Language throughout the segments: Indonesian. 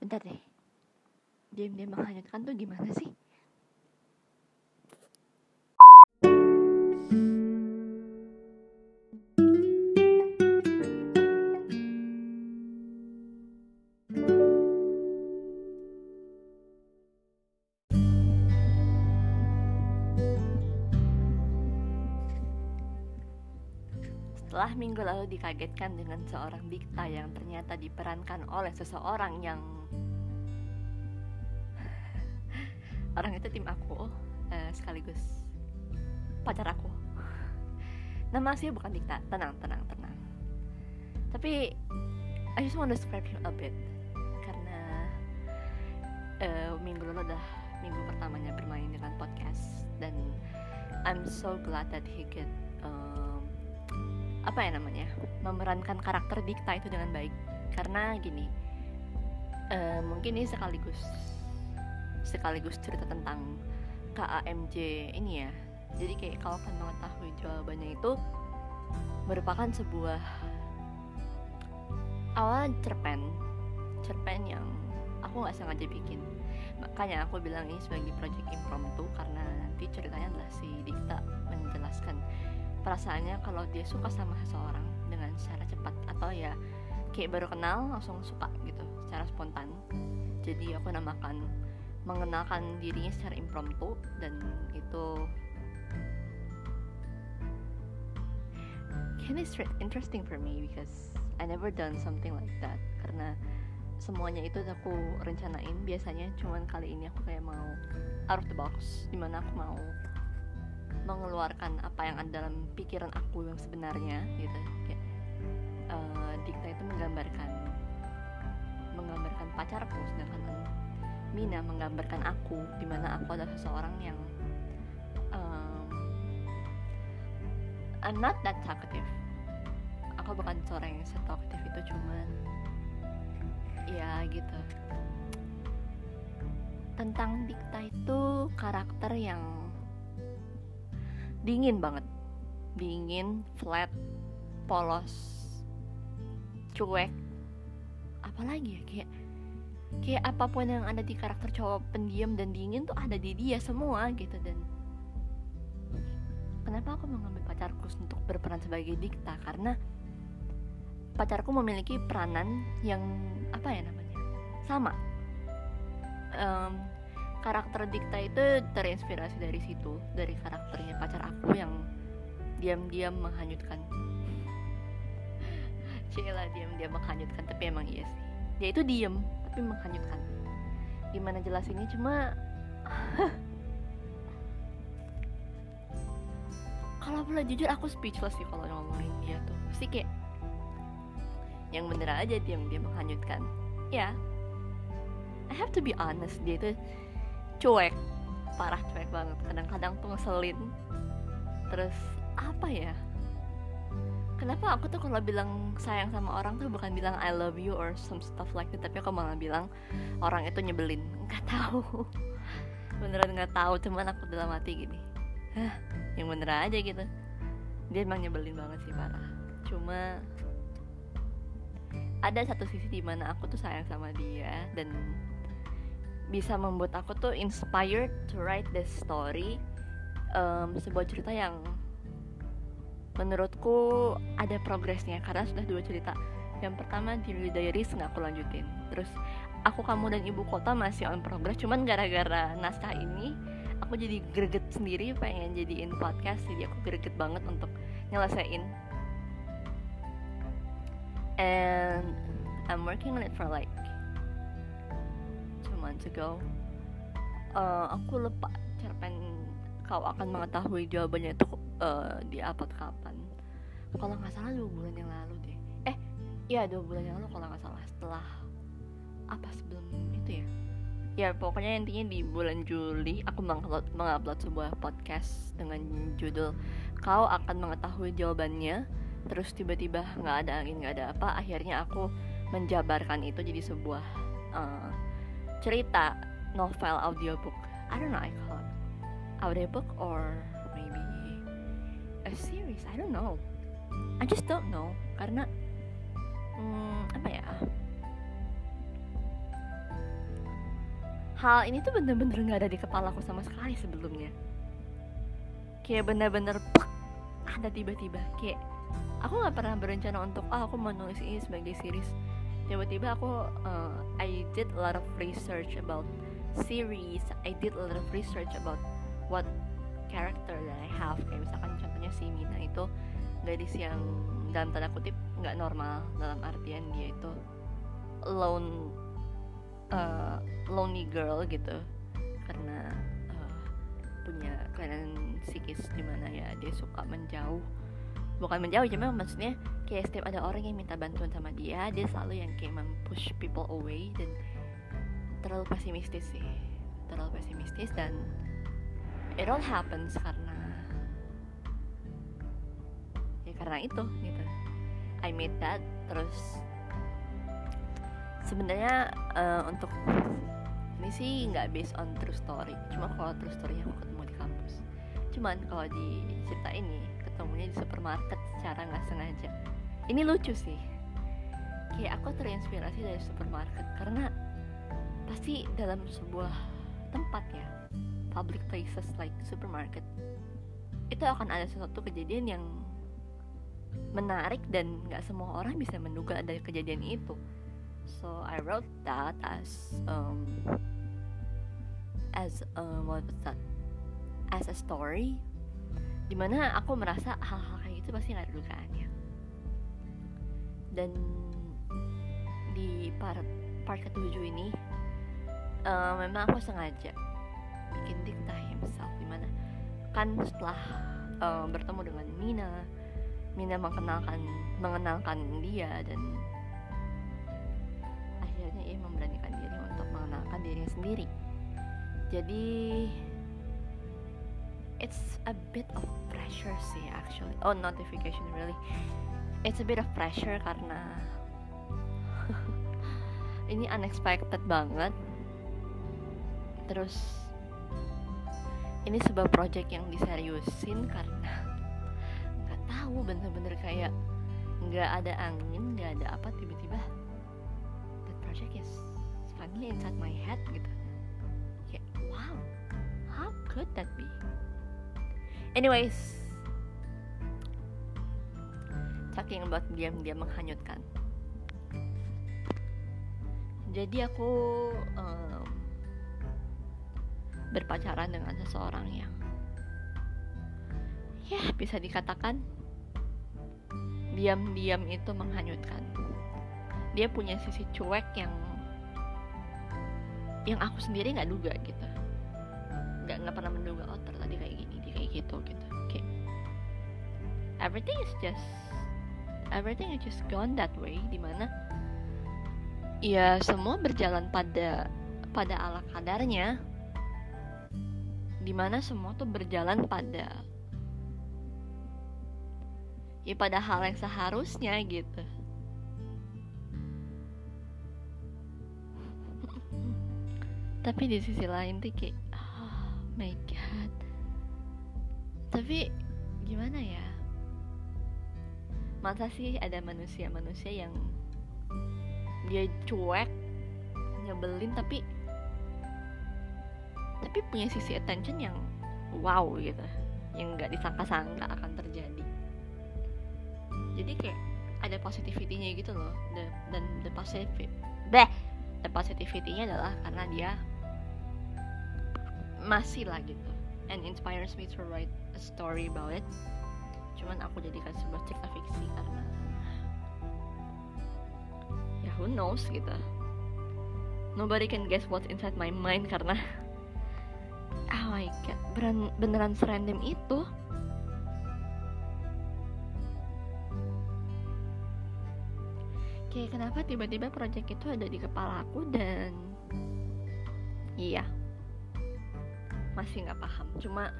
bentar deh. Diam-diam menghanyutkan tuh gimana sih Setelah minggu lalu dikagetkan dengan seorang Dikta yang ternyata diperankan oleh seseorang yang orang itu tim aku eh, sekaligus pacar aku. Nama sih bukan Dikta, tenang, tenang, tenang. Tapi I just want to describe him a bit karena eh, minggu lalu adalah minggu pertamanya bermain dengan podcast dan I'm so glad that he get um, apa ya namanya memerankan karakter Dikta itu dengan baik. Karena gini uh, mungkin ini sekaligus sekaligus cerita tentang KAMJ ini ya. Jadi kayak kalau kan mengetahui jawabannya itu merupakan sebuah awal cerpen cerpen yang aku nggak sengaja bikin. Makanya aku bilang ini sebagai project impromptu karena nanti ceritanya adalah si Dikta menjelaskan perasaannya kalau dia suka sama seseorang dengan secara cepat atau ya kayak baru kenal langsung suka gitu secara spontan. Jadi aku namakan mengenalkan dirinya secara impromptu dan itu kind of interesting for me because I never done something like that. Karena semuanya itu aku rencanain. Biasanya cuman kali ini aku kayak mau out of the box di mana aku mau mengeluarkan apa yang ada dalam pikiran aku yang sebenarnya gitu. Kayak uh, Dikta itu menggambarkan menggambarkan pacarku sedangkan Mina menggambarkan aku di mana aku adalah seseorang yang um, I'm not that talkative. Aku bukan seorang yang setalkative itu cuman ya gitu. Tentang Dikta itu karakter yang dingin banget. Dingin flat polos cuek. Apalagi ya kayak kayak apa pun yang ada di karakter cowok pendiam dan dingin tuh ada di dia semua gitu. Dan kenapa aku mengambil pacarku untuk berperan sebagai dikta? Karena pacarku memiliki peranan yang apa ya namanya sama. Um, karakter Dikta itu terinspirasi dari situ dari karakternya pacar aku yang diam-diam menghanyutkan. Cila diam-diam menghanyutkan tapi emang iya sih. Dia itu diam tapi menghanyutkan. Gimana jelasinnya? Cuma kalau boleh jujur aku speechless sih kalau ngomongin dia tuh. Pasti kayak yang bener aja diam-diam menghanyutkan. Ya. I have to be honest dia tuh cuek. Parah cuek banget. Kadang-kadang tuh ngeselin terus apa ya? Kenapa aku tuh kalau bilang sayang sama orang tuh bukan bilang I love you or some stuff like that tapi aku malah bilang orang itu nyebelin. Nggak tahu. Beneran nggak tahu cuman aku dalam hati gini. Hah, yang bener aja gitu. Dia emang nyebelin banget sih parah. Cuma ada satu sisi di mana aku tuh sayang sama dia dan bisa membuat aku tuh inspired to write this story um, sebuah cerita yang menurutku ada progresnya karena sudah dua cerita. Yang pertama di Diaries nggak aku lanjutin. Terus aku kamu dan ibu kota masih on progress cuman gara-gara naskah ini aku jadi greget sendiri pengen jadiin podcast jadi aku greget banget untuk nyelesain. And I'm working on it for like months ago uh, aku lupa cerpen kau akan mengetahui jawabannya itu uh, di upload kapan. Kalau nggak salah dua bulan yang lalu deh. Eh iya dua bulan yang lalu kalau nggak salah setelah apa sebelum itu ya? Ya pokoknya intinya di bulan Juli aku mengupload, mengupload sebuah podcast dengan judul kau akan mengetahui jawabannya. Terus tiba-tiba nggak ada angin nggak ada apa akhirnya aku menjabarkan itu jadi sebuah uh, cerita novel audiobook. I don't know I call it audiobook or maybe a series. I don't know. I just don't know. Karena hmm, apa ya? Hal ini tuh bener-bener nggak ada di kepala aku sama sekali sebelumnya. Kayak bener-bener ada tiba-tiba. Kayak aku nggak pernah berencana untuk ah aku mau nulis ini sebagai series tiba-tiba aku uh, I did a lot of research about series. I did a lot of research about what character that I have. Kayak misalkan contohnya si Mina itu gadis yang dalam tanda kutip nggak normal dalam artian dia itu lone uh, lonely girl gitu. Karena uh, punya kelainan psikis di mana ya dia suka menjauh. Bukan menjauh cuma maksudnya kayak setiap ada orang yang minta bantuan sama dia dia selalu yang kayak mempush people away dan terlalu pesimistis sih. Terlalu pesimistis dan it all happens karena ya karena itu gitu. I made that terus sebenarnya uh, untuk ini sih nggak based on true story cuma kalau true story aku ketemu di kampus. Cuman kalau di cerita ini ketemunya di supermarket secara nggak sengaja ini lucu sih. Kayak aku terinspirasi dari supermarket karena pasti dalam sebuah tempat ya public places like supermarket itu akan ada sesuatu kejadian yang menarik dan nggak semua orang bisa menduga ada kejadian itu. So I wrote that as um, as um, what was that? As a story di mana aku merasa hal-hal kayak gitu pasti nggak ada dugaannya dan di part part ketujuh ini uh, memang aku sengaja bikin dikta himself di mana kan setelah uh, bertemu dengan Mina Mina mengenalkan mengenalkan dia dan akhirnya ia memberanikan diri untuk mengenalkan dirinya sendiri. Jadi it's a bit of pressure sih actually. Oh notification really it's a bit of pressure karena ini unexpected banget. Terus ini sebuah project yang diseriusin karena nggak tahu bener-bener kayak nggak ada angin nggak ada apa tiba-tiba that project is finally inside my head gitu. Kayak wow how could that be? Anyways talking about diam-diam menghanyutkan. Jadi aku um, berpacaran dengan seseorang yang ya bisa dikatakan diam-diam itu menghanyutkan. Dia punya sisi cuek yang yang aku sendiri nggak duga gitu. Nggak nggak pernah menduga oh ternyata kayak gini dia kayak gitu gitu. Kayak everything is just everything is just gone that way di mana ya semua berjalan pada pada ala kadarnya. Di mana semua tuh berjalan pada ya pada hal yang seharusnya gitu. Tapi di sisi lain tuh kayak oh my god. Tapi gimana ya masa sih ada manusia-manusia yang dia cuek nyebelin tapi tapi punya sisi attention yang wow gitu. Yang nggak disangka-sangka akan terjadi. Jadi kayak ada positivity-nya gitu loh. The, dan the positive deh the positivity-nya adalah karena dia masih lah gitu. And inspires me to write a story about it cuman aku jadikan sebuah cerita fiksi karena ya who knows gitu. Nobody can guess what's inside my mind karena oh my god beneran, beneran serandom itu. Kayak kenapa tiba-tiba project itu ada di kepala aku dan iya. Masih nggak paham cuma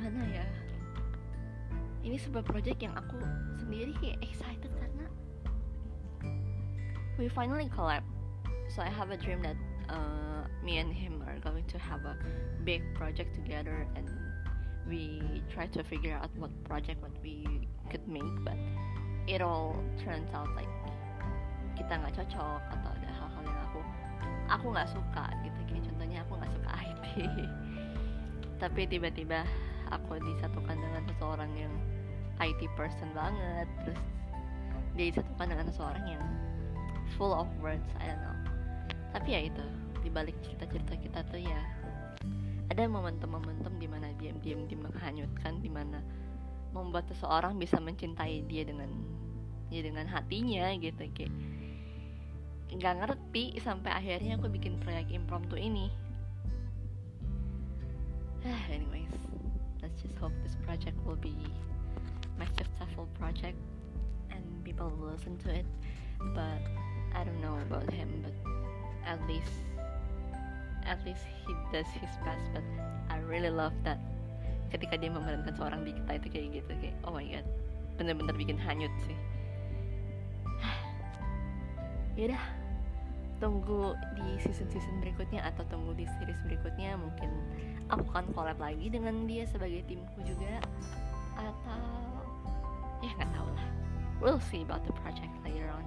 gimana ya ini sebuah project yang aku sendiri kayak excited karena we finally collab. So I have a dream that uh, me and him are going to have a big project together and we try to figure out what project what we could make but it all turns out like kita nggak cocok atau ada hal-hal yang aku aku nggak suka gitu. Kayak contohnya aku nggak suka IT tapi tiba-tiba aku disatukan dengan seseorang yang IT person banget. Terus dia disatukan dengan seseorang yang full of words I don't know. Tapi ya itu dibalik cerita-cerita kita tuh ya ada momentum-momentum di mana diam-diam menghanyutkan di mana membuat seseorang bisa mencintai dia dengan ya dengan hatinya gitu. Kayak nggak ngerti sampai akhirnya aku bikin proyek impromptu ini. Anyways let's just hope this project will be project and people will listen to it but I don't know about him but at least at least he does his best but I really love that ketika dia memerankan seorang di kita itu kayak gitu kayak oh my god bener-bener bikin hanyut sih. Yaudah tunggu di season-season berikutnya atau tunggu di series berikutnya mungkin aku akan collab lagi dengan dia sebagai timku juga atau ya nggak lah we'll see about the project later on